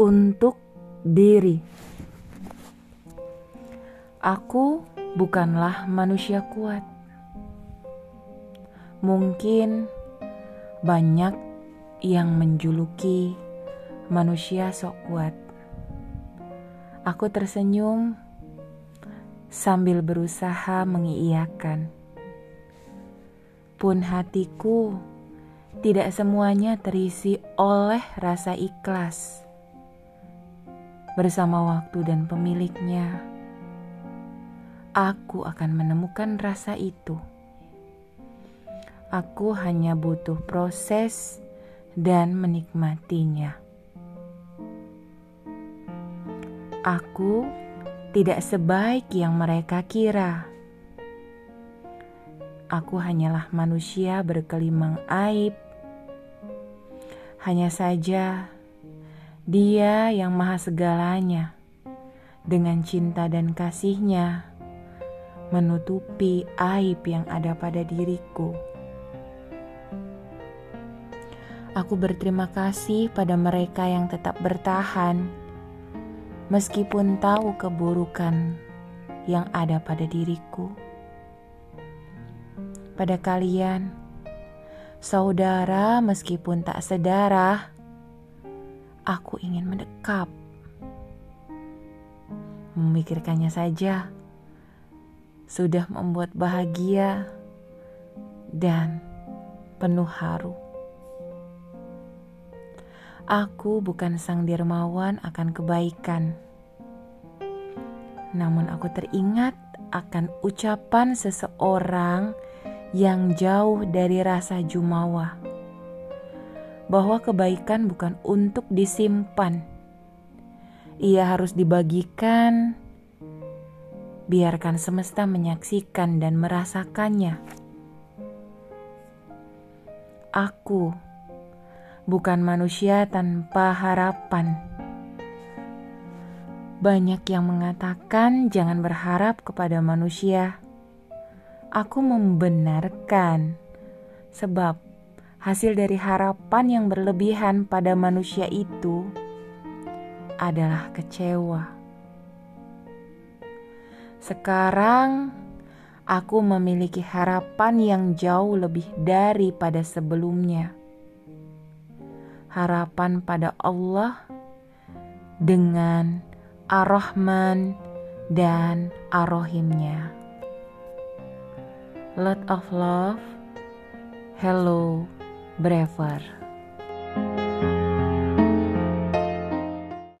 untuk diri. Aku bukanlah manusia kuat. Mungkin banyak yang menjuluki manusia sok kuat. Aku tersenyum sambil berusaha mengiyakan. Pun hatiku tidak semuanya terisi oleh rasa ikhlas. Bersama waktu dan pemiliknya, aku akan menemukan rasa itu. Aku hanya butuh proses dan menikmatinya. Aku tidak sebaik yang mereka kira. Aku hanyalah manusia berkelimang aib. Hanya saja, Dia yang Maha Segalanya, dengan cinta dan kasihnya, menutupi aib yang ada pada diriku. Aku berterima kasih pada mereka yang tetap bertahan, meskipun tahu keburukan yang ada pada diriku. Pada kalian, saudara, meskipun tak sedarah, aku ingin mendekap. Memikirkannya saja sudah membuat bahagia dan penuh haru. Aku bukan sang dermawan akan kebaikan, namun aku teringat akan ucapan seseorang yang jauh dari rasa jumawa, bahwa kebaikan bukan untuk disimpan, ia harus dibagikan biarkan semesta menyaksikan dan merasakannya. Aku bukan manusia tanpa harapan. Banyak yang mengatakan jangan berharap kepada manusia. Aku membenarkan, sebab hasil dari harapan yang berlebihan pada manusia itu adalah kecewa. Sekarang aku memiliki harapan yang jauh lebih daripada sebelumnya. Harapan pada Allah dengan Ar-Rahman dan Ar-Rahimnya. Lot of love. Hello, Brever.